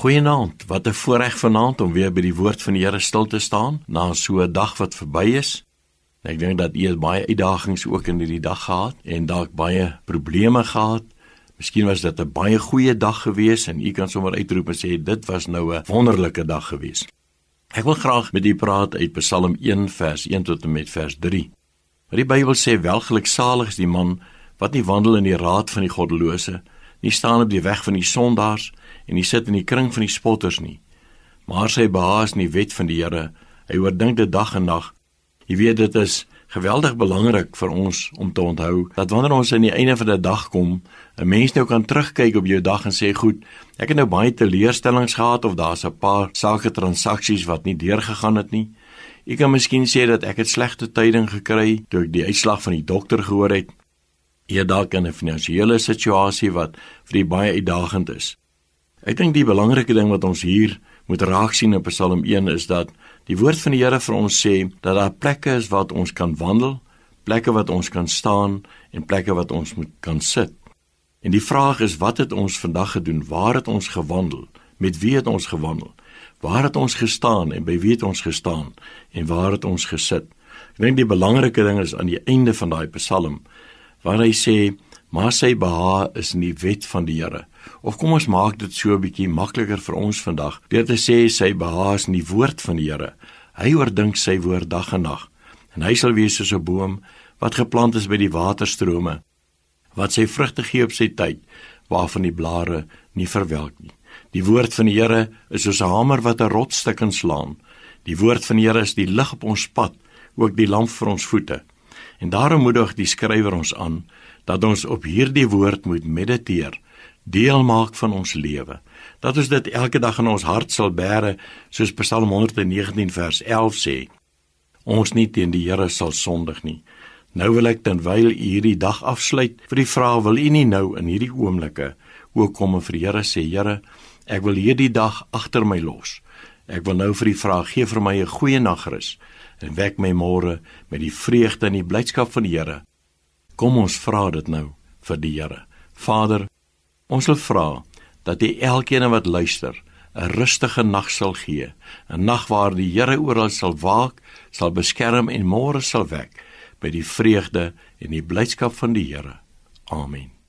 Goeienaand. Wat 'n voorreg vanaand om weer by die woord van die Here stil te staan na so 'n dag wat verby is. Ek dink dat u baie uitdagings ook in hierdie dag gehad en dalk baie probleme gehad. Miskien was dit 'n baie goeie dag geweest en u kan sommer uitroep en sê dit was nou 'n wonderlike dag geweest. Ek wil graag met u praat uit Psalm 1 vers 1 tot en met vers 3. Maar die Bybel sê welgeluksalig is die man wat nie wandel in die raad van die goddelose, nie staan op die weg van die sondaars en nie sit in die kring van die spotters nie. Maar sy behaas in die wet van die Here. Hy oordink dit dag en nag. Jy weet dit is geweldig belangrik vir ons om te onthou dat wanneer ons aan die einde van die dag kom, 'n mens nou kan terugkyk op jou dag en sê, "Goed, ek het nou baie teleurstellings gehad of daar's 'n paar sake transaksies wat nie deurgegaan het nie." Ek kan miskien sê dat ek het slegte tyding gekry toe ek die uitslag van die dokter gehoor het. Eer dalk in 'n finansiële situasie wat vir die baie uitdagend is. Ek dink die belangrike ding wat ons hier moet raak sien in Psalm 1 is dat die woord van die Here vir ons sê dat daar plekke is wat ons kan wandel, plekke wat ons kan staan en plekke wat ons moet kan sit. En die vraag is wat het ons vandag gedoen? Waar het ons gewandel? Met wie het ons gewandel? Waar het ons gestaan en by wie het ons gestaan en waar het ons gesit? Ek dink die belangrike ding is aan die einde van daai Psalm waar hy sê maar sy beha is in die wet van die Here. Of kom ons maak dit so 'n bietjie makliker vir ons vandag deur te sê sy beha is in die woord van die Here. Hy oordink sy woord dag en nag. En hy sal wees soos 'n boom wat geplant is by die waterstrome wat sy vrugte gee op sy tyd waarvan die blare nie verwelk nie. Die woord van die Here is soos 'n hamer wat 'n rotstuk inslaan. Die woord van die Here is die lig op ons pad, ook die lamp vir ons voete. En daarom moedig die skrywer ons aan dat ons op hierdie woord moet mediteer, deel maak van ons lewe. Dat ons dit elke dag in ons hart sal bære, soos Psalm 119 vers 11 sê. Ons nie teen die Here sal sondig nie. Nou wil ek terwyl u hierdie dag afsluit, vir die vraag wil u nie nou in hierdie oomblikke ook kom en vir die Here sê, Here, ek wil hierdie dag agter my los. Ek wil nou vir die vraag gee vir my 'n goeie nagrus en wek my môre met die vreugde en die blydskap van die Here Kom ons vra dit nou vir die Here. Vader, ons wil vra dat U elkeen wat luister 'n rustige nag sal gee, 'n nag waar die Here oral sal waak, sal beskerm en môre sal wek by die vreugde en die blydskap van die Here. Amen.